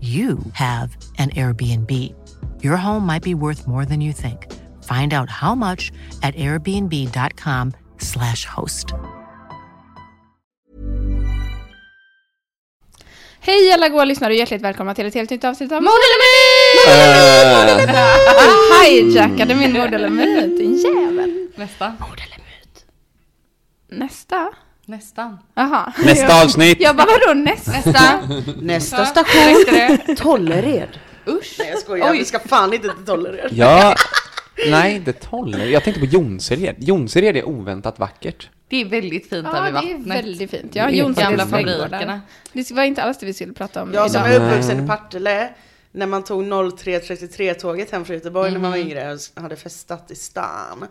you have an Airbnb. Your home might be worth more than you think. Find out how much at airbnb.com/slash host. Hej alla goa lyssnare och hjärtligt välkomna till ett helt nytt avsnitt av Mord eller myt! Hijackade min mord eller myt, din jävel. Nästa. Mord eller myt? Nästa? Nästan. Jaha. Nästa avsnitt. Jag bara vadå nästa? Nästa. Nästa Ja, station? Tollered. Usch. Nej jag skojar, Oj. vi ska fan inte till Tollered. Ja, nej, det håller. Jag tänkte på Jonsered. Jonsered är oväntat vackert. Det är väldigt fint där Ja, vid det är vattnet. väldigt fint. Ja, Det är Gamla fabrikerna. Det var inte alls det vi skulle prata om Jag som idag. är uppvuxen i Partille, när man tog 03.33-tåget hem från Göteborg när man var yngre och hade festat i stan.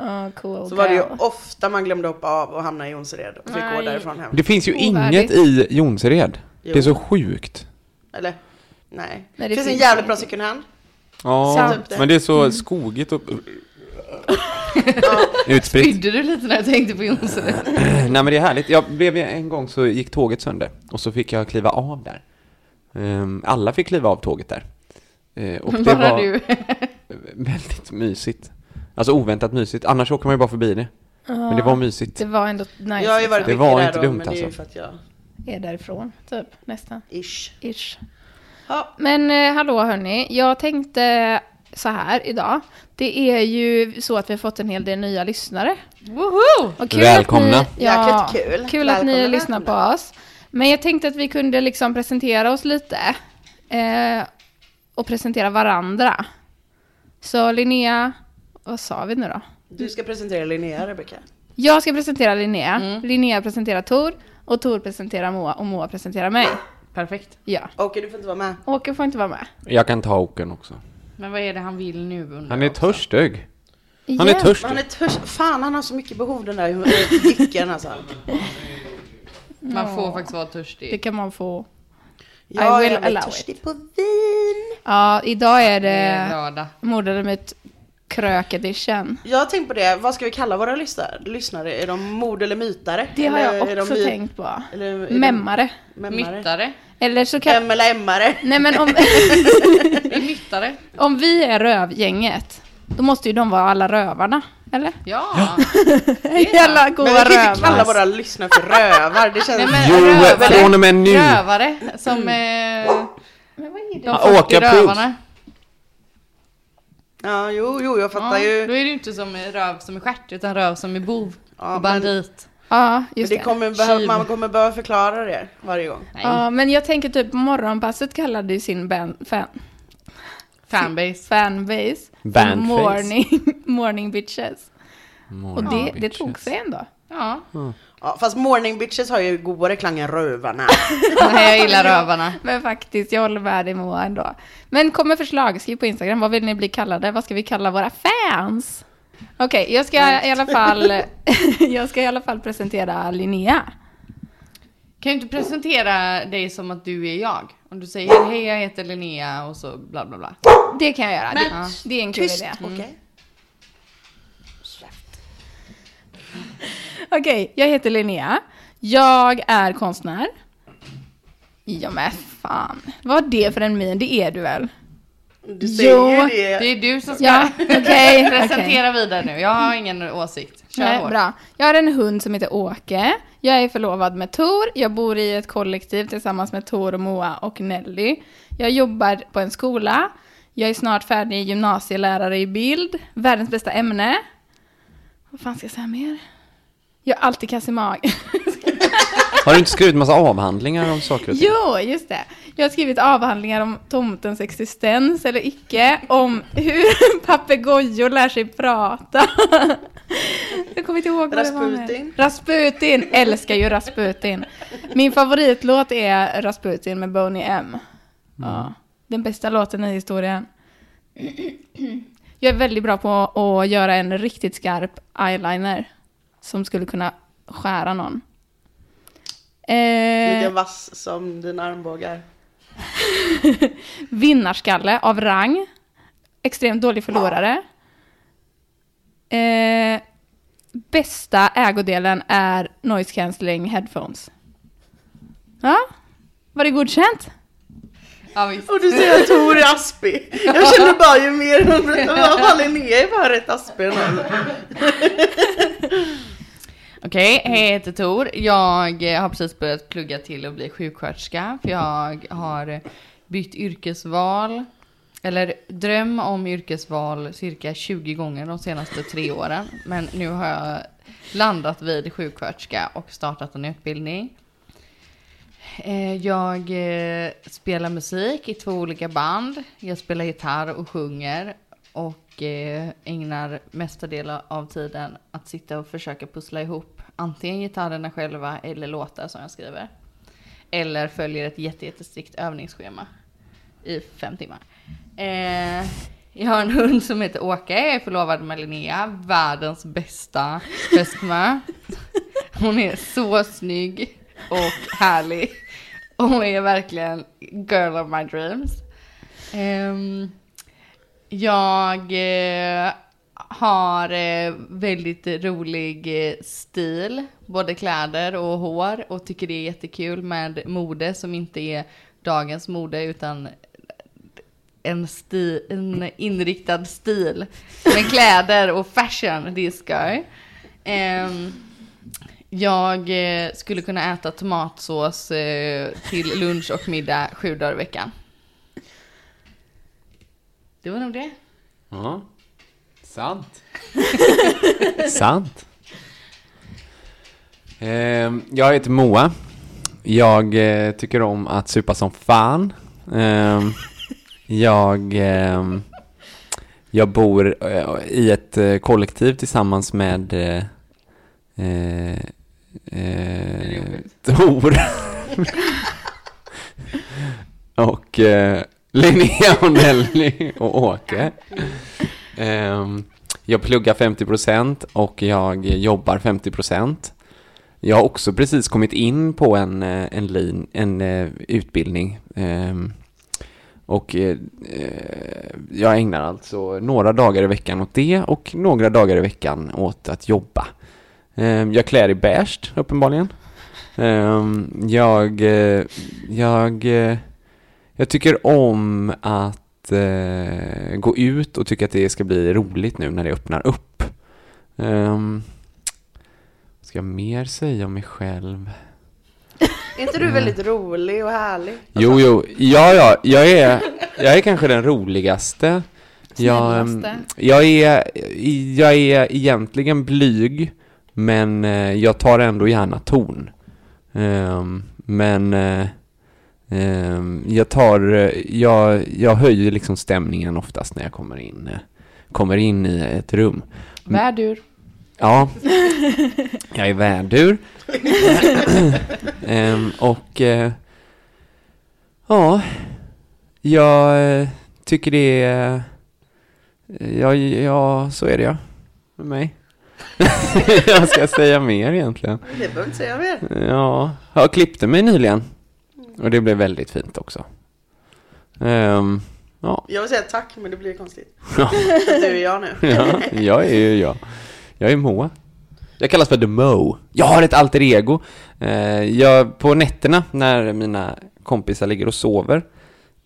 Oh, cool Så var det ju ofta man glömde hoppa av och hamna i Jonsered och fick gå Nej. därifrån hem. Det finns ju Ovärdigt. inget i Jonsered. Det är Jo. så sjukt. Eller? Nej. Nej, det, finns en jävligt bra second hand. Ja, Sant. men det är så skogigt och utspritt. Spydde du lite när jag tänkte på Jonsered? Nej men det är härligt. Jag blev en gång så gick tåget sönder och så fick jag kliva av där. Ehm, Alla fick kliva av tåget där. Eh, Och det Bara var du. väldigt mysigt. Alltså oväntat mysigt. Annars åker man ju bara förbi det. Men det var mysigt. Det var ändå nice. Jag har ju varit Det liksom. mycket var där inte då, dumt men det är ju alltså. för att jag, Är därifrån, typ, nästan. ish. Ish. Ja, Men eh, hallå hörni, jag tänkte så här idag. Det är ju så att vi har fått en hel del nya lyssnare. Woho! Och kul Välkomna. Att ni, ja, Jäkligt kul. Kul att ni Välkomna, lyssnar på välkomna. oss. Men jag tänkte att vi kunde liksom presentera oss lite. Eh, och presentera varandra. Så Linnea, vad sa vi nu då? Du ska presentera Linnea, Rebecka. Jag ska presentera Linnea, Mm. Linnea presenterar Tor och Tor presenterar Moa och Moa presenterar mig. Perfekt. Ja, Okej, du får inte vara med. Åke får inte vara med. Jag kan ta Åken också. Men vad är det han vill nu undrar Han är jag också. törstig. Han är törstig. Han är törs... Fan, han har så mycket behov den där eh, Dicken alltså. Man får faktiskt vara Det törstig. kan man få. Jag will är allow törstig på vin. Ja, idag är Det är det lördag. mord eller myt krök edition. Jag har tänkt på det, vad ska vi kalla våra lyssnare? Är de mord eller mytare? Det har Eller jag också tänkt på. Eller Memmare. Memmare? Myttare. Eller så kan... M eller M-are? Nej men om, Vi är myttare. om vi är rövgänget, då måste ju de vara alla rövarna. Eller? Ja. Jävla Men goa vi kan inte kalla rövar. våra lyssnare för rövar, det känns... Nej, men Jo, rövare. från och med nu. Rövare som eh, Men vad är det? de Ja, 40 åka puls. Ja, jo, jo, jag fattar Ja, ju. då är det inte som röv som är stjärt utan röv som är bov Ja, och men- bandit. Ja, Men just det det. kommer behöva, man kommer behöva förklara det varje gång. Nej. Ja, men jag tänker typ morgonpasset kallade ju sin band, fan, Fanbase. fanbase Bandface. morning, morning bitches. Och det, det bitches. tog sig ändå. Ja. Ja, fast morning bitches har ju godare klang än rövarna. Nej, jag gillar rövarna. Men faktiskt, jag håller med dig Moa ändå. Men kommer förslag, skriv på Instagram. Vad vill ni bli kallade? Vad ska vi kalla våra fans? Okej, jag ska i alla fall jag ska i alla fall presentera Linnea. Kan ju inte presentera dig som att du är jag? Om du säger hej jag heter Linnea och så bla bla bla. Det kan jag göra. Men- det, det är en kul Tyst, idé. Okej? Okej, jag heter Linnea. Jag är konstnär. Ja men fan. Vad är det för en min? Det är du väl? Du säger Jo, det. Det är du som ska Ja, okej. presentera vidare nu. Jag har ingen åsikt. Kör Nej, hårt. bra. Jag har en hund som heter Åke. Jag är förlovad med Tor. Jag bor i ett kollektiv tillsammans med Tor och Moa och Nelly. Jag jobbar på en skola. Jag är snart färdig gymnasielärare i bild. Världens bästa ämne. Vad fan ska jag säga mer? Jag har alltid kass i magen. Har du inte skrivit massa avhandlingar om saker och ting? Jo, just det. Jag har skrivit avhandlingar om tomtens existens eller icke, om hur papegojor lär sig prata. Jag kommer inte ihåg vad det var. med. Rasputin. Rasputin! Älskar ju Rasputin. Min favoritlåt är Rasputin med Boney M. Ja, den bästa låten i historien. Jag är väldigt bra på att göra en riktigt skarp eyeliner som skulle kunna skära någon. Eh, Lika vass som dina armbågar. Vinnarskalle av rang. Extremt dålig förlorare. Eh, bästa ägodelen är noise cancelling headphones. Ja, var det godkänt? Ja, visst. Och du säger att Tor är aspig. Jag känner bara ju mer vad Linnea är bara rätt aspig Okej, okay, Okej, hej jag heter Tor. Jag eh, har precis börjat plugga till att bli sjuksköterska. För jag har bytt yrkesval, eller dröm om yrkesval cirka 20 gånger de senaste tre åren. Men nu har jag landat vid sjuksköterska och startat en utbildning. Eh, jag eh, spelar musik i två olika band. Jag spelar gitarr och sjunger. Och och ägnar mesta delen av tiden att sitta och försöka pussla ihop antingen gitarrerna själva eller låtar som jag skriver. Eller följer ett jätte, jättestrikt övningsschema i fem timmar. Eh, jag har en hund som heter Åke, jag är förlovad med Linnea, världens bästa fästmö. Hon är så snygg och härlig. Hon är verkligen girl of my dreams. Ehm, jag eh, har eh, väldigt rolig eh, stil, både kläder och hår och tycker det är jättekul med mode som inte är dagens mode utan en, sti, en inriktad stil. med kläder och fashion, det är skoj. Ehm, jag eh, skulle kunna äta tomatsås eh, till lunch och middag sju dagar i veckan. Det var nog det. Ja. Sant. Sant. Ehm, jag heter Moa. Jag eh, tycker om att supa som fan. Ehm, jag, ehm, jag bor eh, i ett eh, kollektiv tillsammans med eh, eh, eh, Tor. och eh, Linnea och Nelly och Åke. Ehm, jag pluggar 50% och jag jobbar 50%. Jag har också precis kommit in på en, eh, en, lin, en eh, utbildning. Ehm, och eh, eh, jag ägnar alltså några dagar i veckan åt det och några dagar i veckan åt att jobba. Ehm, jag klär i beige, uppenbarligen. Ehm, jag, jag, jag tycker om att eh, gå ut och tycker att det ska bli roligt nu när det öppnar upp. Um, ska jag mer säga om mig själv? Är inte du väldigt rolig och härlig? Jo, jo, ja, ja, jag är, jag är kanske den roligaste. Jag, ehm, jag, är, jag är egentligen blyg, men eh, jag tar ändå gärna ton. Ehm, men eh, jag tar, eh, jag, jag höjer liksom stämningen oftast när jag kommer in, eh, kommer in i ett rum. Värdur. Ja, jag är värdur. Ehm, och eh, ja, jag eh, tycker det är, ja, ja, så är det ja, med mig. jag ska säga mer egentligen. Det behöver inte säga mer. Ja, jag klippte mig nyligen. Och det blev väldigt fint också. Ehm, ja, Jag vill säga tack men det blir konstigt. Ja. Du är jag nu. ja, jag är ju jag. Jag är Moa. Jag kallas för The Mo. Jag har ett alter ego. Eh, jag, på nätterna när mina kompisar ligger och sover,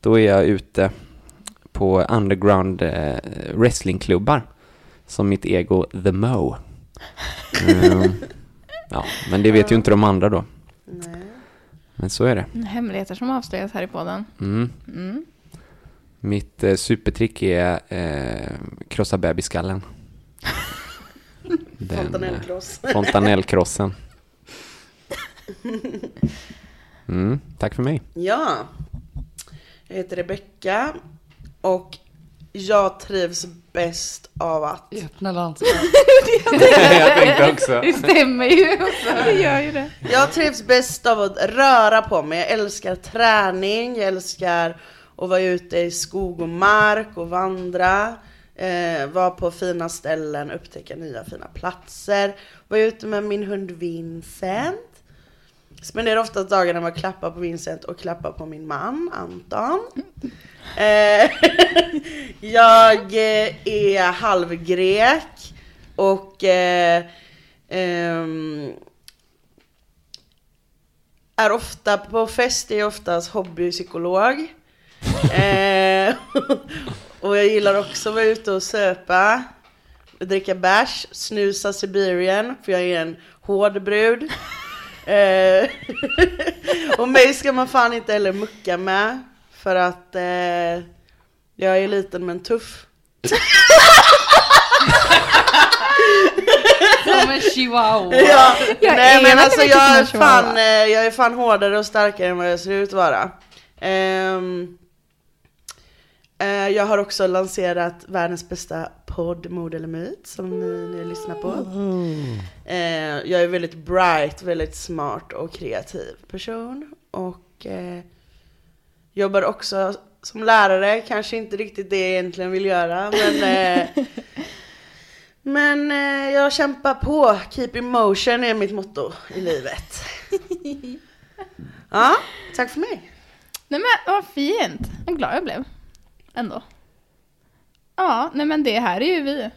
då är jag ute på underground eh, wrestlingklubbar som mitt ego The Mo. Ehm, ja, men det vet ju inte de andra då. Nej. Men så är det. Hemligheter som avslöjas här i podden. Mm. Mm. Mitt eh, supertrick är eh, krossa bebisskallen. Den, eh, Fontanellkross. Fontanellkrossen. Mm, tack för mig. Ja. Jag heter Rebecka och jag trivs bäst av att... Öppna landskap. jag tänkte också. Det stämmer ju. Det gör ju det. Jag trivs bäst av att röra på mig. Jag älskar träning, jag älskar att vara ute i skog och mark och vandra. Eh, vara på fina ställen, upptäcka nya fina platser. Vara ute med min hund Vincent. Spenderar ofta dagarna med att klappa på Vincent och klappa på min man Anton. Eh, jag eh, är halvgrek och eh, ehm, är ofta på fest, är oftast hobbypsykolog. eh, och jag gillar också att vara ute och söpa, dricka bärs, snusa Sibirien, för jag är en hård brud. Eh, och mig ska man fan inte heller mucka med, för att eh, jag är liten men tuff. Som en chihuahua. Ja, Jag nej är men alltså jag är, fan, eh, jag är fan hårdare och starkare än vad jag ser ut att vara. Ehm, eh, jag har också lanserat världens bästa podd, Mord eller Myt, som ni, ni lyssnar på. Eh, jag är väldigt bright, väldigt smart och kreativ person. Och eh, jobbar också som lärare, kanske inte riktigt det jag egentligen vill göra, men eh, men eh, jag kämpar på. Keep in motion är mitt motto i livet. Ja, tack för mig. Nej men vad fint. Vad glad jag blev. Ändå. Ja, nej men det här är ju vi.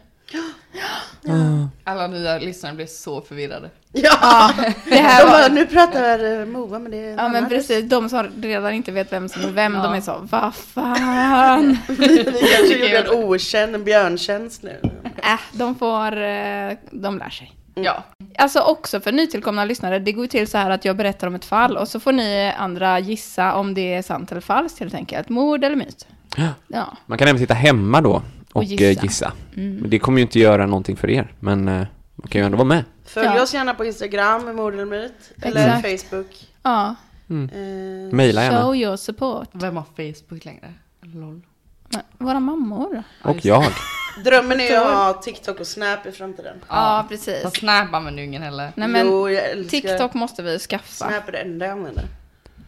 Alla nya lyssnare blev så förvirrade. Ja, Det här de bara, var... nu pratar eh, Moa men det är en Ja men annan precis, de som redan inte vet vem som är vem, Ja. de är så, vad fan. röst. Vi kanske gjorde en okänd, en björntjänst nu. Äh, de får, eh, de lär sig. Ja. Alltså också för nytillkomna lyssnare, det går ju till så här att jag berättar om ett fall och så får ni andra gissa om det är sant eller falskt helt enkelt. Mord eller myt. Ja. Ja. Man kan även sitta hemma då och gissa. gissa. gissa. Men det kommer ju inte göra någonting för er, men eh, man kan ju ändå vara med. Följ Ja. oss gärna på Instagram, Mord eller. Facebook. ja. Eh, Mejla gärna. Show your support. Vem har Facebook längre? Lol. Men, våra mammor. Och jag. drömmen är ju att ha TikTok och Snap i framtiden. Ja, precis. Fast Snap använder ju ingen heller. Nej men Jo, TikTok måste vi skaffa. Snap är det enda jag använder.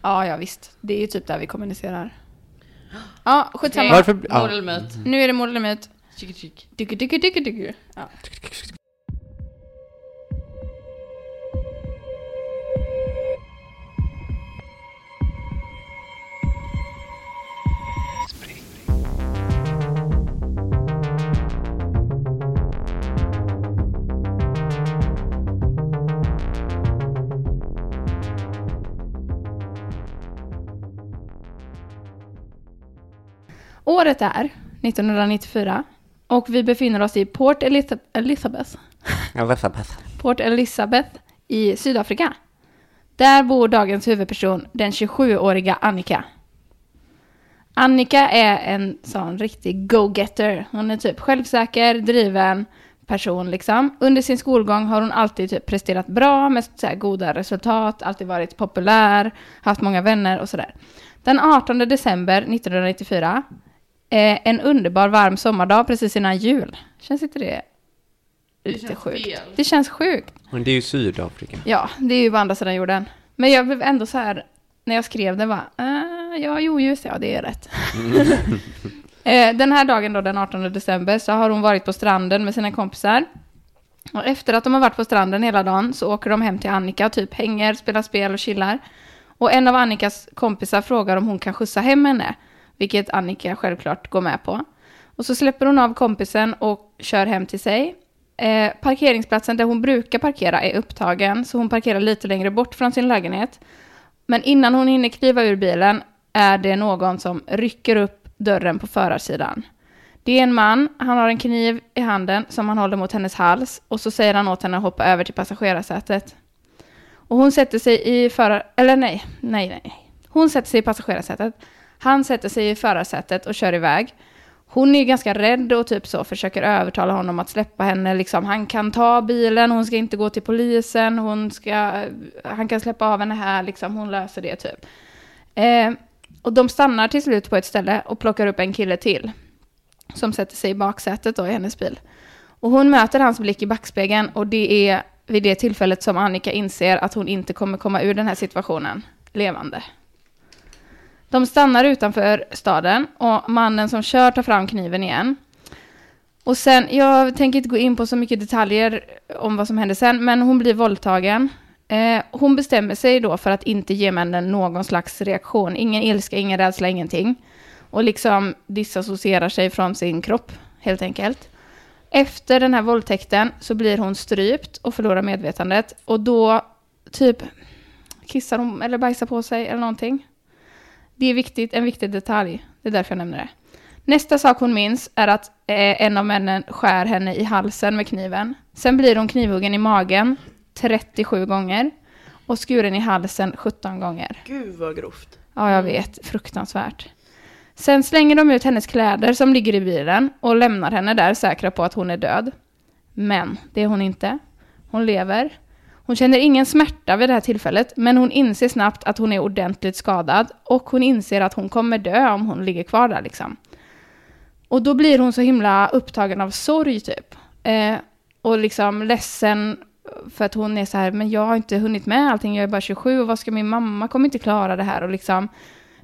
Ja, ja visst. Det är ju typ där vi kommunicerar. Ja, skitsamma. Varför- ja. eller myt? Nu är det mord eller myt. Chick, chick. Dyker, dyker, dyker, dyker. Ja. Året är 1994 och vi befinner oss i Port Elisa- Elizabeth. Port Elizabeth i Sydafrika. Där bor dagens huvudperson, den 27-åriga Annika. Annika är en sån riktig go-getter. Hon är typ självsäker, driven person liksom. Under sin skolgång har hon alltid typ presterat bra med så goda resultat, alltid varit populär, haft många vänner och sådär. Den 18 december 1994, eh, en underbar varm sommardag precis innan jul. Känns inte det lite känns sjukt? fel. Det känns sjukt. Men det är ju Sydafrika. Ja, det är ju på andra sidan jorden. Men jag blev ändå så här, när jag skrev det var, äh, ja, jo, just det, ja, det är rätt. Eh, den här dagen då, den 18 december, så har hon varit på stranden med sina kompisar. Och efter att de har varit på stranden hela dagen så åker de hem till Annika och typ hänger, spelar spel och chillar. Och en av Annikas kompisar frågar om hon kan skjutsa hem henne, vilket Annika självklart går med på. Och så släpper hon av kompisen och kör hem till sig. Eh, parkeringsplatsen där hon brukar parkera är upptagen, så hon parkerar lite längre bort från sin lägenhet. Men innan hon hinner kliva ur bilen är det någon som rycker upp dörren på förarsidan. Det är en man, han har en kniv i handen som han håller mot hennes hals och så säger han åt henne att hoppa över till passagerarsätet. Och hon sätter sig i förar... Eller nej, nej, nej. Hon sätter sig i passagerarsätet. Han sätter sig i förarsätet och kör iväg. Hon är ganska rädd och typ så försöker övertala honom att släppa henne. Liksom, han kan ta bilen, hon ska inte gå till polisen, hon ska, han kan släppa av henne här, liksom, hon löser det typ. Eh, och de stannar till slut på ett ställe och plockar upp en kille till. Som sätter sig i baksätet då i hennes bil. Och hon möter hans blick i backspegeln och det är vid det tillfället som Annika inser att hon inte kommer komma ur den här situationen levande. De stannar utanför staden och mannen som kör tar fram kniven igen. Och sen, jag tänker inte gå in på så mycket detaljer om vad som händer sen, men hon blir våldtagen. Eh, hon bestämmer sig då för att inte ge männen någon slags reaktion, ingen ilska, ingen rädsla, ingenting. Och liksom disassocierar sig från sin kropp, helt enkelt. Efter den här våldtäkten så blir hon strypt och förlorar medvetandet. Och då typ kissar hon eller bajsar på sig eller någonting. Det är viktigt, en viktig detalj. Det är därför jag nämner det. Nästa sak hon minns är att eh, en av männen skär henne i halsen med kniven. Sen blir hon knivhuggen i magen 37 gånger och skuren i halsen 17 gånger. Gud vad grovt. Ja, jag vet. Fruktansvärt. Sen slänger de ut hennes kläder som ligger i bilen och lämnar henne där säkra på att hon är död. Men det är hon inte. Hon lever. Hon känner ingen smärta vid det här tillfället, men hon inser snabbt att hon är ordentligt skadad och hon inser att hon kommer dö om hon ligger kvar där liksom. Och då blir hon så himla upptagen av sorg typ. Eh, och liksom ledsen för att hon är så här, men jag har inte hunnit med allting, jag är bara 27 och vad ska min mamma, kommer inte klara det här och liksom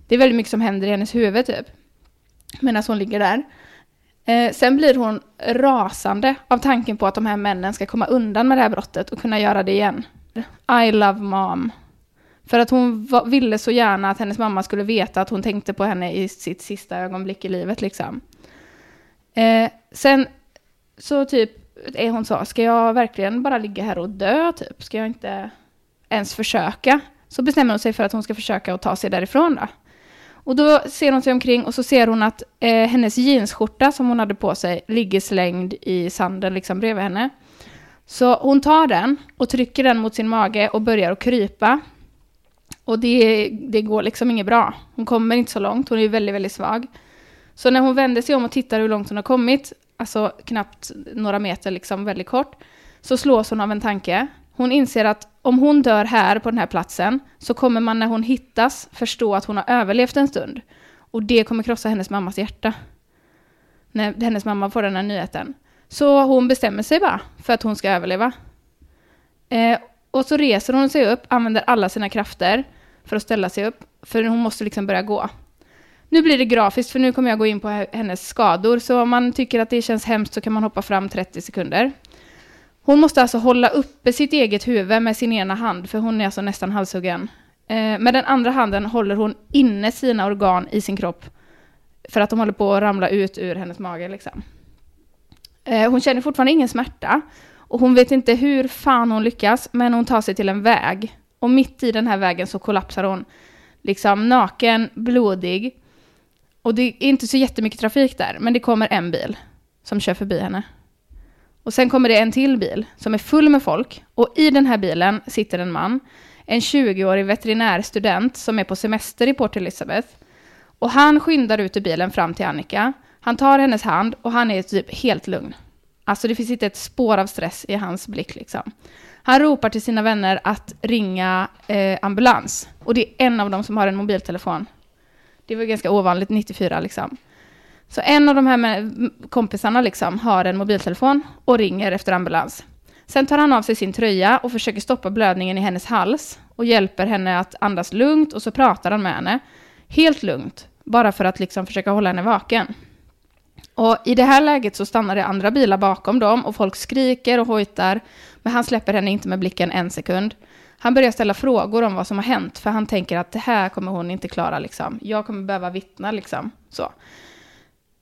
det är väldigt mycket som händer i hennes huvud typ. Medan hon ligger där. Eh, sen blir hon rasande av tanken på att de här männen ska komma undan med det här brottet och kunna göra det igen. I love mom. För att hon ville så gärna att hennes mamma skulle veta att hon tänkte på henne i sitt sista ögonblick i livet liksom. Eh, sen så typ är hon så, ska jag verkligen bara ligga här och dö typ? Ska jag inte ens försöka? Så bestämmer hon sig för att hon ska försöka att ta sig därifrån då. Och då ser hon sig omkring och så ser hon att eh, hennes jeansskjorta som hon hade på sig ligger slängd i sanden liksom bredvid henne. Så hon tar den och trycker den mot sin mage och börjar att krypa. Och det, det går liksom inget bra. Hon kommer inte så långt, hon är väldigt, väldigt svag. Så när hon vänder sig om och tittar hur långt hon har kommit, alltså knappt några meter, liksom väldigt kort, så slås hon av en tanke. Hon inser att om hon dör här på den här platsen så kommer man när hon hittas förstå att hon har överlevt en stund. Och det kommer krossa hennes mammas hjärta. När hennes mamma får den här nyheten. Så hon bestämmer sig bara för att hon ska överleva. Eh, och så reser hon sig upp, använder alla sina krafter för att ställa sig upp. För hon måste liksom börja gå. Nu blir det grafiskt för nu kommer jag gå in på hennes skador. Så om man tycker att det känns hemskt så kan man hoppa fram 30 sekunder. Hon måste alltså hålla uppe sitt eget huvud med sin ena hand, för hon är alltså nästan halshuggen. Eh, med den andra handen håller hon inne sina organ i sin kropp, för att de håller på att ramla ut ur hennes mage. Liksom. Eh, hon känner fortfarande ingen smärta, och hon vet inte hur fan hon lyckas, men hon tar sig till en väg. Och mitt i den här vägen så kollapsar hon, liksom naken, blodig. Och det är inte så jättemycket trafik där, men det kommer en bil som kör förbi henne. Och sen kommer det en till bil som är full med folk. Och i den här bilen sitter en man, en 20-årig veterinärstudent som är på semester i Port Elizabeth. Och han skyndar ut ur bilen fram till Annika. Han tar hennes hand och han är typ helt lugn. Alltså det finns inte ett spår av stress i hans blick liksom. Han ropar till sina vänner att ringa eh, ambulans. Och det är en av dem som har en mobiltelefon. Det var ganska ovanligt 94 liksom. Så en av de här kompisarna liksom har en mobiltelefon och ringer efter ambulans. Sen tar han av sig sin tröja och försöker stoppa blödningen i hennes hals och hjälper henne att andas lugnt och så pratar han med henne. Helt lugnt, bara för att liksom försöka hålla henne vaken. Och i det här läget så stannar det andra bilar bakom dem och folk skriker och hojtar, men han släpper henne inte med blicken en sekund. Han börjar ställa frågor om vad som har hänt, för han tänker att det här kommer hon inte klara liksom. Jag kommer behöva vittna liksom. Så.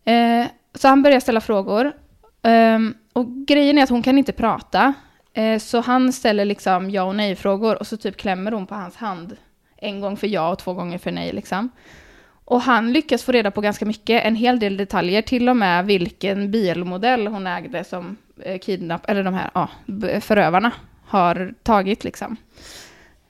Eh, så han börjar ställa frågor. Eh, och grejen är att hon kan inte prata. Eh, så han ställer liksom ja och nej-frågor och så typ klämmer hon på hans hand. En gång för ja och två gånger för nej liksom. Och han lyckas få reda på ganska mycket, en hel del detaljer, till och med vilken bilmodell hon ägde som eh, kidnapp, eller de här ja, förövarna har tagit liksom.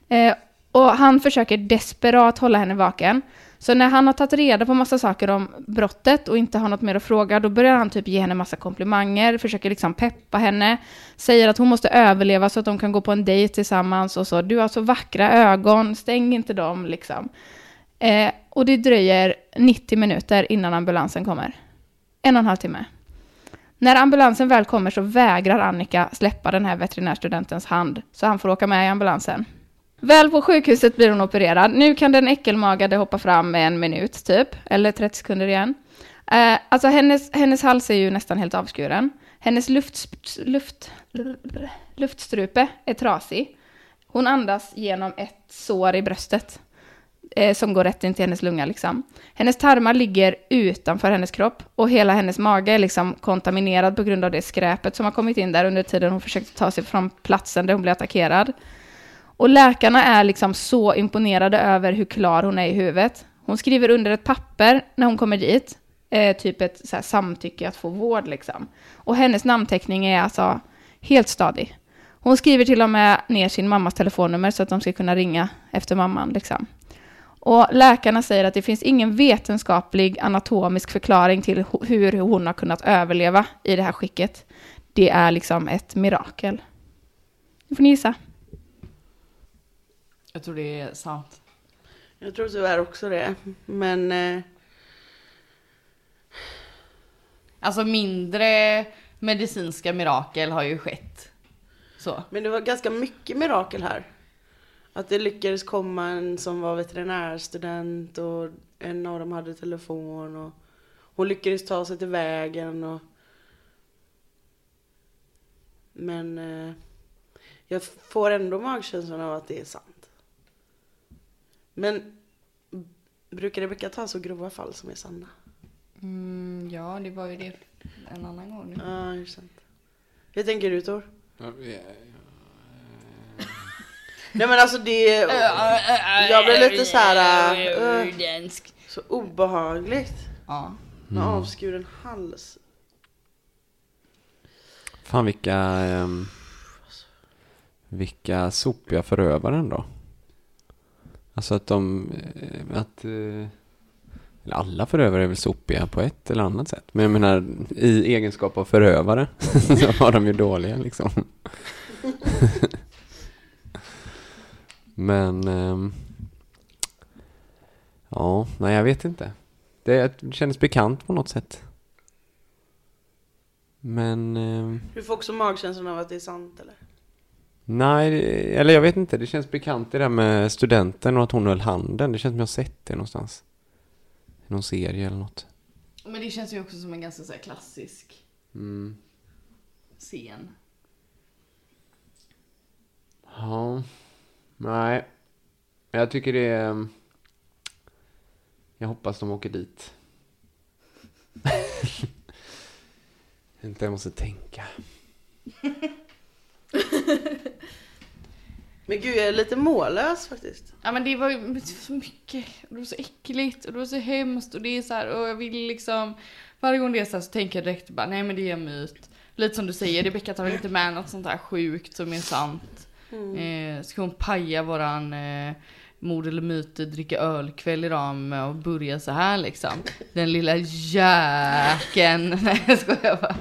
Eh, och han försöker desperat hålla henne vaken. Så när han har tagit reda på massa saker om brottet och inte har något mer att fråga, då börjar han typ ge henne massa komplimanger, försöker liksom peppa henne, säger att hon måste överleva så att de kan gå på en dejt tillsammans och så. Du har så vackra ögon, stäng inte dem liksom. Eh, och det dröjer 90 minuter innan ambulansen kommer. En och en halv timme. När ambulansen väl kommer så vägrar Annika släppa den här veterinärstudentens hand, så han får åka med i ambulansen. Väl på sjukhuset blir hon opererad. Nu kan den äckelmagade hoppa fram med en minut, typ. Eller 30 sekunder igen. Eh, alltså hennes, hennes hals är ju nästan helt avskuren. Hennes luft, luft, luftstrupe är trasig. Hon andas genom ett sår i bröstet eh, som går rätt in till hennes lunga. Liksom. Hennes tarmar ligger utanför hennes kropp och hela hennes mage är liksom kontaminerad på grund av det skräpet som har kommit in där under tiden hon försökte ta sig från platsen där hon blev attackerad. Och läkarna är liksom så imponerade över hur klar hon är i huvudet. Hon skriver under ett papper när hon kommer dit, eh, typ ett så här, samtycke att få vård liksom. Och hennes namnteckning är alltså helt stadig. Hon skriver till och med ner sin mammas telefonnummer så att de ska kunna ringa efter mamman liksom. Och läkarna säger att det finns ingen vetenskaplig anatomisk förklaring till hur hon har kunnat överleva i det här skicket. Det är liksom ett mirakel. Nu får ni gissa. Jag tror det är sant. Jag tror tyvärr också det. Men eh, Alltså mindre medicinska mirakel har ju skett. Så. Men det var ganska mycket mirakel här. Att det lyckades komma en som var veterinärstudent och en av dem hade telefon och hon lyckades ta sig till vägen och Men eh, jag får ändå magkänslan av att det är sant. Men brukar Rebecka ta så grova fall som är sanna? Mm, ja, det var ju det en annan gång. nu. Ja, det är sant. Hur tänker du Tor? Nej men alltså det... Jag blev lite så här... äh, så obehagligt. Ja. Med avskuren hals. Fan vilka, ehm, vilka sopiga förövare ändå. Alltså att de, eh, att, eller alla förövare är väl sopiga på ett eller annat sätt. Men jag menar, i egenskap av förövare så var de ju dåliga liksom. Men, ehm, ja, nej jag vet inte. Det kändes bekant på något sätt. Men, ehm, Du får också magkänslan av att det är sant eller? Nej, eller jag vet inte. Det känns bekant det där med studenten och att hon höll handen. Det känns som jag har sett det någonstans. I någon serie eller något. Men det känns ju också som en ganska så här klassisk Mm. scen. Ja. Nej. Jag tycker det är... Jag hoppas de åker dit. inte jag måste tänka. Men gud jag är lite mållös faktiskt. Ja men det var ju så mycket, och det var så äckligt och det var så hemskt och det är så här, och jag vill liksom Varje gång det är så här så tänker jag direkt bara, nej men det är en myt. Lite som du säger, Rebecka tar väl inte med något sånt här sjukt som är sant. Eh, ska hon paja våran eh, mord eller myt dricka ölkväll idag med att börja så här liksom. Den lilla jäkeln. Nej jag skojar bara.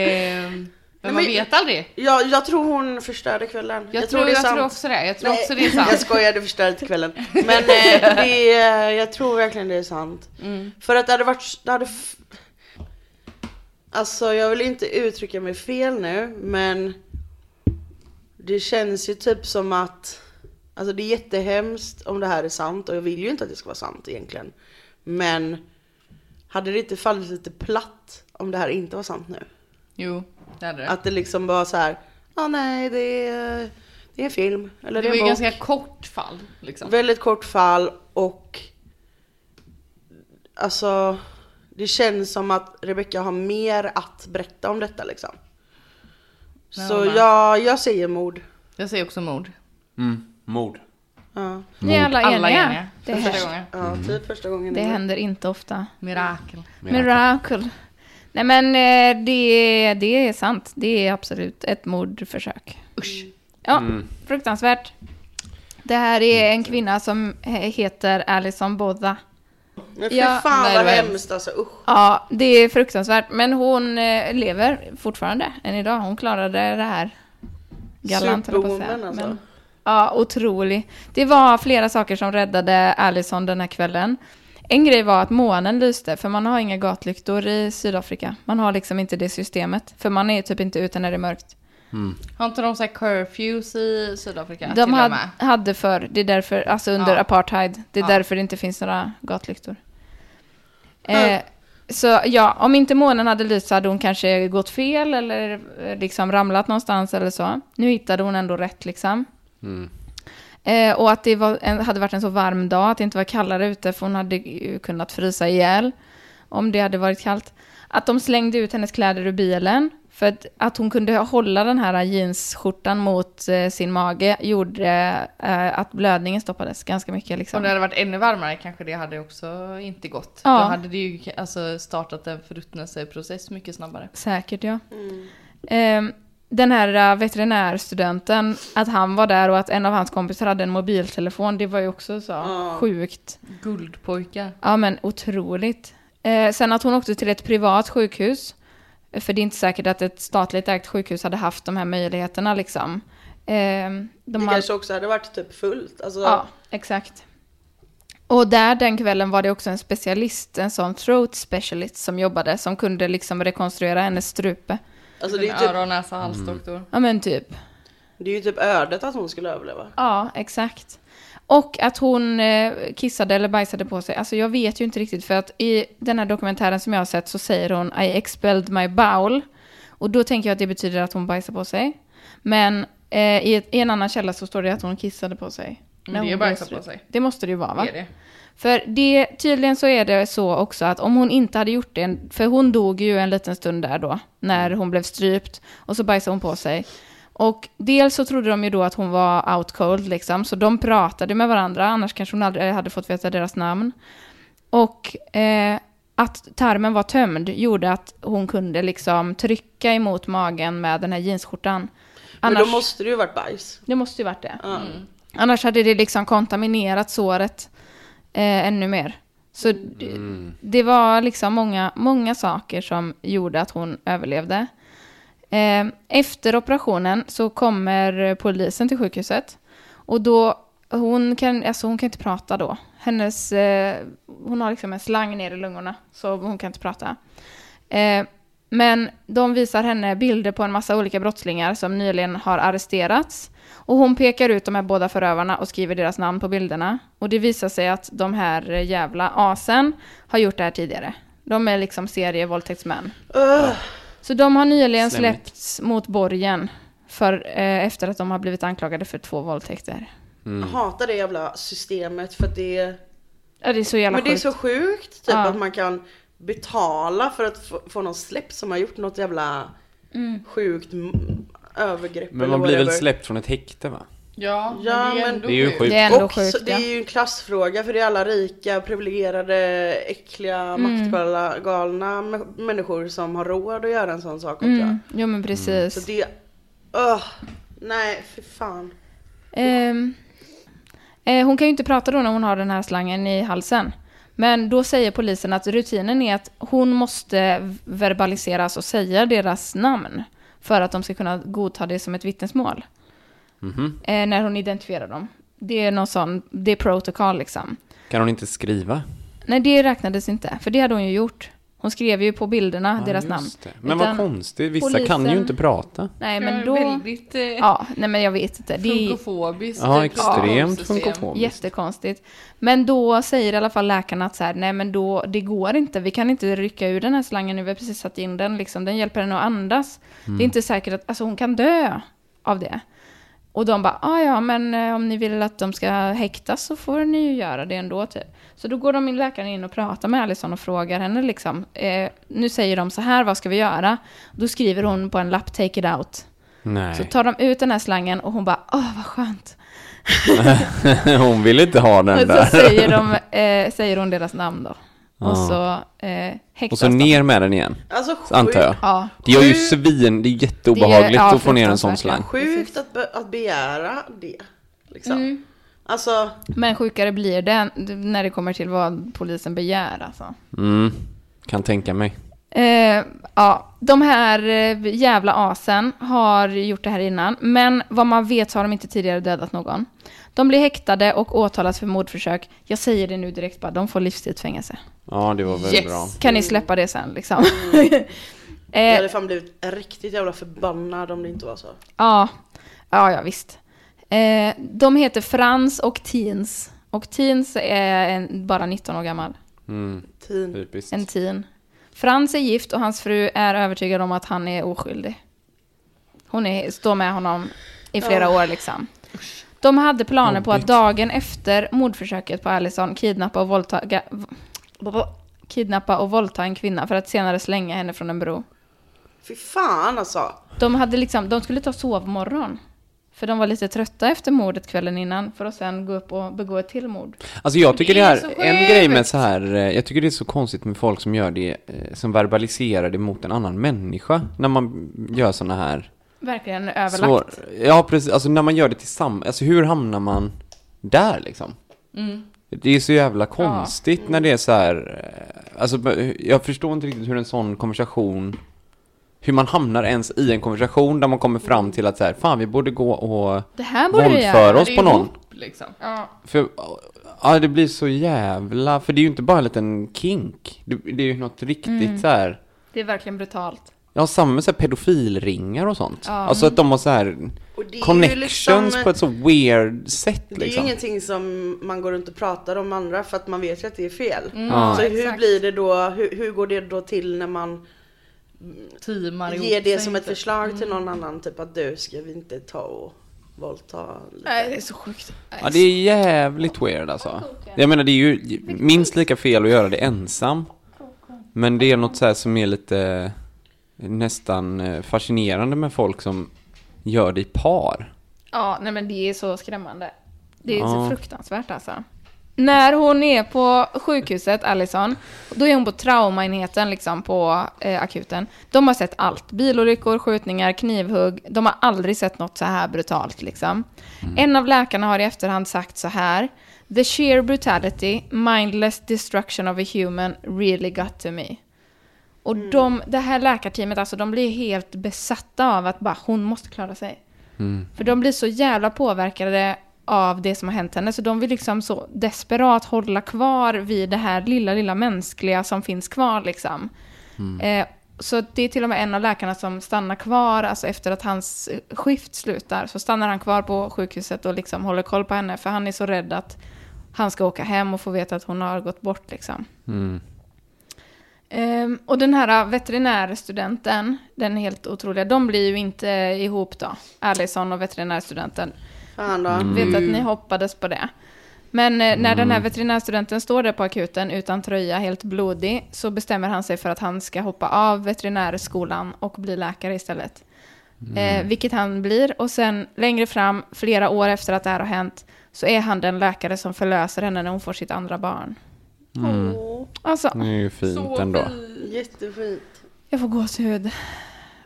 Eh, men man vet aldrig. Jag, jag tror hon förstörde kvällen. Jag, tror, det är jag sant. tror också det. Jag tror Nej, också det är sant. Jag skojar, du förstörde inte kvällen. Men eh, det jag tror verkligen det är sant. Mm. För att det hade varit, det hade Alltså jag vill inte uttrycka mig fel nu, men det känns ju typ som att Alltså det är jättehemskt om det här är sant och jag vill ju inte att det ska vara sant egentligen. Men hade det inte fallit lite platt om det här inte var sant nu? Jo, det. Att det liksom bara så här, ja ah, nej det är, det är en film. Eller det det, var är ju ganska kort fall liksom. Väldigt kort fall och alltså det känns som att Rebecca har mer att berätta om detta liksom. Ja, Så jag, jag säger mord. Jag säger också mord. Mm. Mord. Ja, Ni är alla Alla eniga. eniga. Det, Första gången. ja typ första gången. det händer inte ofta. Mirakel. Miracle. Nej men eh, det, det är sant. Det är absolut ett mordförsök. Usch. Ja, fruktansvärt. Det här är en kvinna som he- heter Alison Bodda. Men fy Ja, fan vad hemskt alltså, usch. Ja, det är fruktansvärt. Men hon eh, lever fortfarande än idag. Hon klarade det här galant. Superwoman alltså. Men, ja, otrolig. Det var flera saker som räddade Allison den här kvällen. En grej var att månen lyste, för man har inga gatlyktor i Sydafrika. Man har liksom inte det systemet, för man är typ inte ute när det är mörkt. Har inte de så här curfews i Sydafrika? till De och had, med? hade för, det är därför, alltså under Ja. apartheid, det är Ja. därför det inte finns några gatlyktor. Eh, så ja, om inte månen hade lyst så hade hon kanske gått fel eller eh, liksom ramlat någonstans eller så. Nu hittade hon ändå rätt liksom. Mm. Eh, och att det var en, hade varit en så varm dag, att det inte var kallare ute, för hon hade ju kunnat frysa ihjäl om det hade varit kallt. Att de slängde ut hennes kläder ur bilen, för att, att hon kunde hålla den här jeansskjortan mot eh, sin mage gjorde eh, att blödningen stoppades ganska mycket. Liksom. Om det hade varit ännu varmare kanske det hade också inte gått. Ja. Då hade det ju alltså startat en förruttnelseprocess mycket snabbare. Säkert, ja. Mm. Den här uh, veterinärstudenten, att han var där och att en av hans kompisar hade en mobiltelefon, det var ju också så Ja. sjukt. Guldpojkar. Ja, men otroligt. Eh, sen att hon åkte till ett privat sjukhus, eh, för det är inte säkert att ett statligt ägt sjukhus hade haft de här möjligheterna liksom. Ehm, de Det hade- kanske också hade varit typ fullt. Alltså, Ja, exakt. Och där den kvällen var det också en specialist, en sån throat specialist som jobbade, som kunde liksom rekonstruera hennes strupe. Alltså det, är typ, öron, näsa, halsdoktor. Ja men typ. det är ju typ ödet att hon skulle överleva. Ja, exakt. Och att hon eh, kissade eller bajsade på sig. Alltså jag vet ju inte riktigt för att i den här dokumentären som jag har sett så säger hon I expelled my bowel. Och då tänker jag att det betyder att hon bajsar på sig. Men eh, i, ett, i en annan källa så står det att hon kissade på sig. Men det är bajsa på sig. Det måste det ju vara va? Det är det. För det, tydligen så är det så också att om hon inte hade gjort det, för hon dog ju en liten stund där då, när hon blev strypt, och så bajsade hon på sig. Och dels så trodde de ju då att hon var out cold liksom, så de pratade med varandra, annars kanske hon aldrig hade fått veta deras namn. Och eh, att tarmen var tömd gjorde att hon kunde liksom trycka emot magen med den här jeansskjortan. Men Annars, då måste det ju varit bajs. Det måste ju varit det. Ja. Annars hade det liksom kontaminerat såret eh, ännu mer. Så det, det var liksom många, många saker som gjorde att hon överlevde. Eh, efter operationen så kommer polisen till sjukhuset. Och då, hon kan, alltså hon kan inte prata då. Hennes, eh, hon har liksom en slang ner i lungorna, så hon kan inte prata. Eh, men de visar henne bilder på en massa olika brottslingar som nyligen har arresterats. Och hon pekar ut de här båda förövarna och skriver deras namn på bilderna. Och det visar sig att de här jävla asen har gjort det här tidigare. De är liksom serievåldtäktsmän. Ugh. Så de har nyligen Slemmigt. släppts mot borgen för, eh, efter att de har blivit anklagade för två våldtäkter. Jag hatar det jävla systemet för att det är... Ja, det är så jävla Men det är sjukt. så sjukt typ Ja. att man kan betala för att få, få någon släppt som har gjort något jävla Mm. sjukt övergrepp Men man blir väl släppt från ett häkte va? Ja, Ja, men det är men- ändå Det är ju sjukt. Det är ändå och sjukt, så, det ja. är ju en klassfråga för det är alla rika, privilegierade, äckliga, Mm. maktgalna galna mä- människor som har råd att göra en sån sak också. Mm. Jo, men precis. Så det, öh, nej för fan. Ehm, eh, hon kan ju inte prata då när hon har den här slangen i halsen. Men då säger polisen att rutinen är att hon måste verbaliseras och säga deras namn för att de ska kunna godta det som ett vittnesmål. Mhm. Eh, när hon identifierar dem. Det är någon sån, det är protocol liksom. Kan hon inte skriva? Nej, det räknades inte, för det hade hon ju gjort. Hon skrev ju på bilderna Ja, deras namn. det. Men Utan- vad konstigt, vissa kan ju polisen- inte prata. Nej, Men då... Väldigt eh, Ja, nej men jag vet inte. Det är funkofobiskt. Ja, eh, extremt funkofobiskt. jättekonstigt. Men då säger i alla fall läkarna att så här, nej men då, det går inte. Vi kan inte rycka ur den här slangen nu. Vi har precis satt in den liksom. Den hjälper henne att andas. Det är inte säkert att, alltså hon kan dö av det. Och de bara, ah, ja men eh, om ni vill att de ska häktas så får ni ju göra det ändå typ. Så då går de in, läkaren in och pratar med Alison och frågar henne liksom. Eh, nu säger de så här, vad ska vi göra? Då skriver hon på en lapp, take it out. Så Nej, tar de ut den här slangen och hon bara, åh vad skönt. hon vill inte ha den Och så där. säger, de, eh, säger hon deras namn då. Och så eh, häktas Och så de. ner med den igen, Alltså sjukt, antar jag. Ja, Det gör ju Sjukt. svin, det är jätteobehagligt Det är- ja, att få ner en sån fruktansvärt, slang. sjukt att, be, att begära det. Liksom. Mm. Alltså, Men sjukare blir det när det kommer till vad polisen begär alltså. Mm, kan tänka mig. Eh, ja, de här eh, jävla asen har gjort det här innan, men vad man vet så har de inte tidigare dödat någon. De blir häktade och åtalas för mordförsök. Jag säger det nu direkt bara, de får livstidsfängelse. Ja, det var väldigt Yes. bra. Kan ni släppa det sen liksom? jag eh, hade fan blivit riktigt jävla förbannad om det inte var så. ja, ja, ja visst. Eh, de heter Frans och Teens. Och Teens är en, bara 19 år gammal. Mm, Teen. typiskt. En teen. Frans är gift och hans fru är övertygad om att han är oskyldig. Hon är, står med honom i flera år liksom. De hade planer på att dagen efter mordförsöket på Allison kidnappa och våldta, ga, kidnappa och våldta en kvinna för att senare slänga henne från en bro. Fy fan alltså. De, hade liksom, de skulle ta sovmorgon. För de var lite trötta efter mordet kvällen innan för att sen gå upp och begå ett till mord. Alltså jag tycker Det det, är här, en grej med så här, eh, jag tycker det är så konstigt med folk som gör det, eh, som verbaliserar det mot en annan människa, när man gör såna här Verkligen överlagt. svår, Ja precis, alltså när man gör det tillsammans, alltså hur hamnar man där liksom? Mm. Det är så jävla konstigt när det är så här, eh, alltså jag förstår inte riktigt hur en sån konversation, hur man hamnar ens i en konversation där man kommer fram till att så här, fan vi borde gå och Det här borde våldföra oss på någon. ihop, liksom. Ja. För, ja det blir så jävla, för det är ju inte bara en liten kink. Det, det är ju något riktigt Mm. så här. Det är verkligen brutalt. Ja, samma med så här pedofilringar och sånt. Ja. Alltså att de har så här ju connections liksom- på ett så weird sätt Det är liksom. ju ingenting som man går runt och pratar om andra för att man vet ju att det är fel. Ja. Så hur exakt. blir det då, hur, hur går det då till när man Teamar ger det som ett typ. förslag till någon annan? Typ att du ska vi inte ta och våldta lite? Nej, det är så sjukt. Ja, det är jävligt weird alltså. Jag menar det är ju minst lika fel att göra det ensam. Men det är något så här som är lite nästan eh, fascinerande med folk som gör det i par. Ja, nej men det är så skrämmande. Det är Ja. så fruktansvärt alltså. När hon är på sjukhuset, Allison, då är hon på traumaenheten liksom på eh, akuten. De har sett allt. Bilolyckor, skjutningar, knivhugg. De har aldrig sett något så här brutalt liksom. En av läkarna har i efterhand sagt så här. The sheer brutality, mindless destruction of a human really got to me. Och de, det här läkarteamet, alltså de blir helt besatta av att bara hon måste klara sig. För de blir så jävla påverkade av det som har hänt henne, så de vill liksom så desperat hålla kvar vid det här lilla, lilla mänskliga som finns kvar liksom. Eh, så det är till och med en av läkarna som stannar kvar, alltså efter att hans skift slutar, så stannar han kvar på sjukhuset och liksom håller koll på henne, för han är så rädd att han ska åka hem och få veta att hon har gått bort liksom. Mm. Ehm, och den här veterinärstudenten, den är helt otroliga, de blir ju inte ihop då. Allison och veterinärstudenten. Fan då. Mm. Vet att ni hoppades på det. Men eh, när den här veterinärstudenten står där på akuten utan tröja, helt blodig, så bestämmer han sig för att han ska hoppa av veterinärskolan och bli läkare istället. Eh, vilket han blir. Och sen längre fram, flera år efter att det här har hänt, så är han den läkare som förlöser henne när hon får sitt andra barn. Åh, Alltså, Det är ju fint Så ändå. fint. jättefint. Jag får gåshud.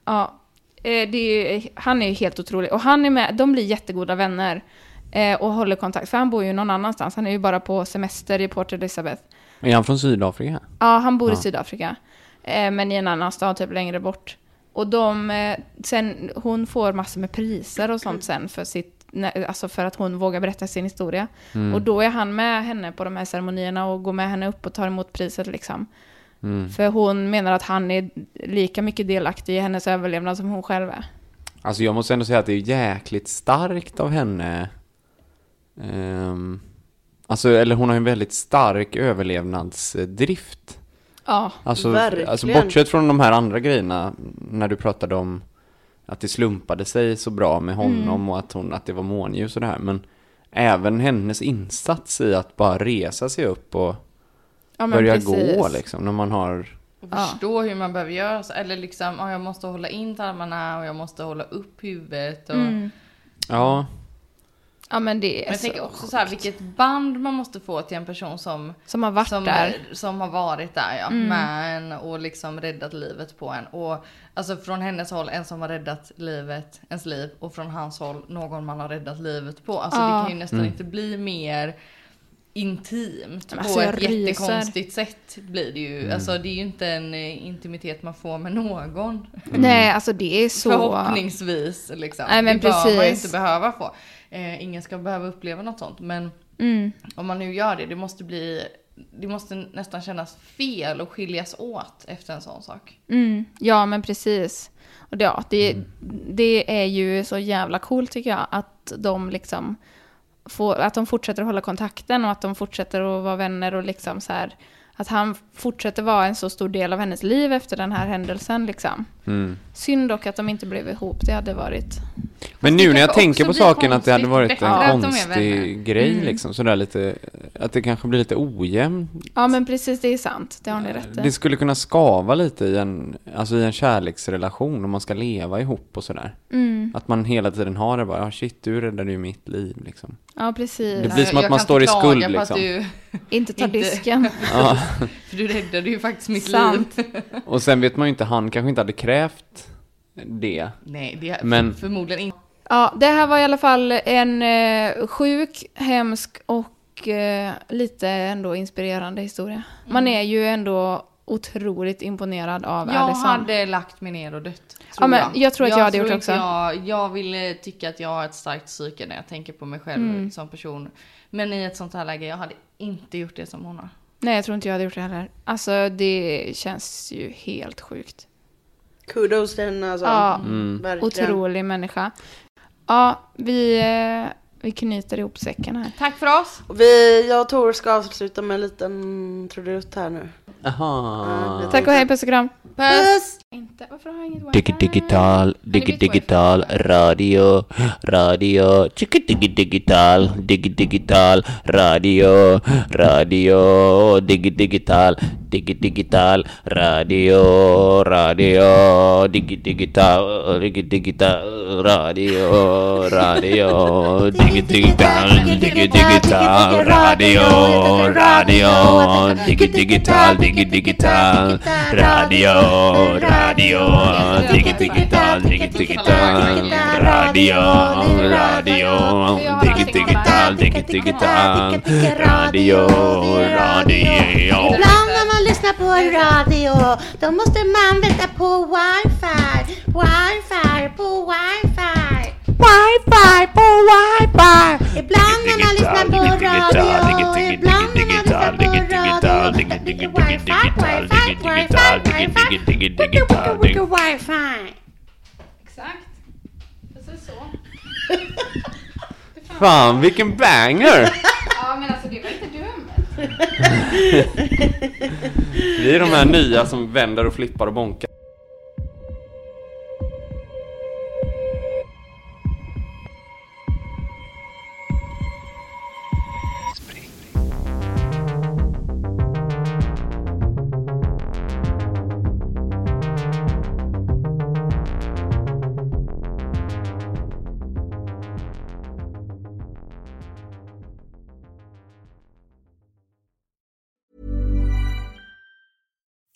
Ja, eh, det är, ju- han är ju helt otrolig. Och han är med, de blir jättegoda vänner. eh, Och håller kontakt, för han bor ju någon annanstans. Han är ju bara på semester i Port Elizabeth. Är han från Sydafrika? Ja, han bor i Ja. Sydafrika. eh, Men i en annan stad, typ längre bort. Och de, sen, hon får massor med priser och sånt sen för sitt, alltså för att hon vågar berätta sin historia. Mm. Och då är han med henne på de här ceremonierna och går med henne upp och tar emot priset liksom. Mm. För hon menar att han är lika mycket delaktig i hennes överlevnad som hon själv är. Alltså jag måste ändå säga att det är jäkligt starkt av henne. Ehm, alltså, eller hon har ju en väldigt stark överlevnadsdrift. Ja, Alltså, Verkligen. alltså bortsett från de här andra grejerna, när du pratade om att det slumpade sig så bra med honom och att, hon, att det var månljus och det här. Men även hennes insats i att bara resa sig upp och ja börja precis. gå liksom, när man har... Och Ja. förstå hur man behöver göra. Eller liksom, ja, jag måste hålla in tarmarna och jag måste hålla upp huvudet. Och, Mm. Ja, Ja men det är Men jag så tänker också så här, vilket band man måste få till en person som, Som har varit som, där. som har varit där ja, Mm. med en och liksom räddat livet på en. Och alltså från hennes håll, en som har räddat livet, ens liv, och från hans håll, någon man har räddat livet på. Alltså det Ja. kan ju nästan inte bli mer intimt Men på alltså, jag ett ryser. jättekonstigt sätt blir det ju. Alltså det är ju inte en eh, intimitet man får med någon. Nej, alltså det är så... Förhoppningsvis liksom. Nej, men det bör man precis. inte behöva få. Eh, ingen ska behöva uppleva något sånt. Men Mm. om man nu gör det, det måste bli det måste nästan kännas fel och skiljas åt efter en sån sak. Mm, ja, men precis. Och det, ja, det, det är ju så jävla coolt tycker jag att de liksom får, att de fortsätter att hålla kontakten och att de fortsätter att vara vänner och liksom så här att han fortsätter vara en så stor del av hennes liv efter den här händelsen liksom. Mm. Synd dock att de inte blev ihop, det hade varit... Men nu när jag tänker på saken att det hade varit en konstig grej Mm. liksom, sådär lite, att det kanske blir lite ojämnt. Ja men precis, det är sant, det har ni rätt i. Det skulle kunna skava lite i en, alltså i en kärleksrelation om man ska leva ihop och sådär. Mm, Att man hela tiden har det bara, ja shit du räddade ju mitt liv liksom. ja precis. Det blir som att jag man står i skuld, liksom. Du, Inte ta disken. Ja. för du räddade ju faktiskt mitt Sant. liv. Och sen vet man ju inte, han kanske inte hade krävt det. Nej, det är Men- förmodligen inte. Ja, det här var i alla fall en eh, sjuk, hemsk och eh, lite ändå inspirerande historia. Man är ju ändå otroligt imponerad av Jag Allison. hade lagt mig ner och dött. Tror Ja, men jag tror att jag hade tror gjort inte också. Jag, jag vill tycka att jag har ett starkt psyke när jag tänker på mig själv Mm. som person. Men i ett sånt här läge, jag hade inte gjort det som hon har. Nej, jag tror inte jag hade gjort det heller. Alltså, det känns ju helt sjukt. Kudos till henne alltså. Ja, Mm. Otrolig människa. Ja, vi, eh, vi knyter ihop säcken här. Tack för oss! Vi, jag och Tor ska avsluta med en liten trudelutt här nu. Aha. Tack och hej, puss och kram. Puss! Inte, varför har jag inget Digi digital, digi digital, radio, radio, chicka digi digital, digi digital, radio, radio, digi digital, digi digital, radio, radio, digi digital, digi digital, radio, radio, digi digital, digi digital, radio, radio, digi digital, digi digital, radio, radio, digi digital, digi digital, radio, radio, digi digital, digi digital, radio, radio. Ibland när man lyssnar på radio då måste man vänta på wifi, wifi, på wifi. Wifi på wifi. Ibland när man lyssnar på radio, ibland när man lyssnar på radio. Wifi. Exakt. Precis så. Fan vilken banger! Ja, men alltså det var inte dumt. Vi är de här nya som vänder och flippar och bonkar.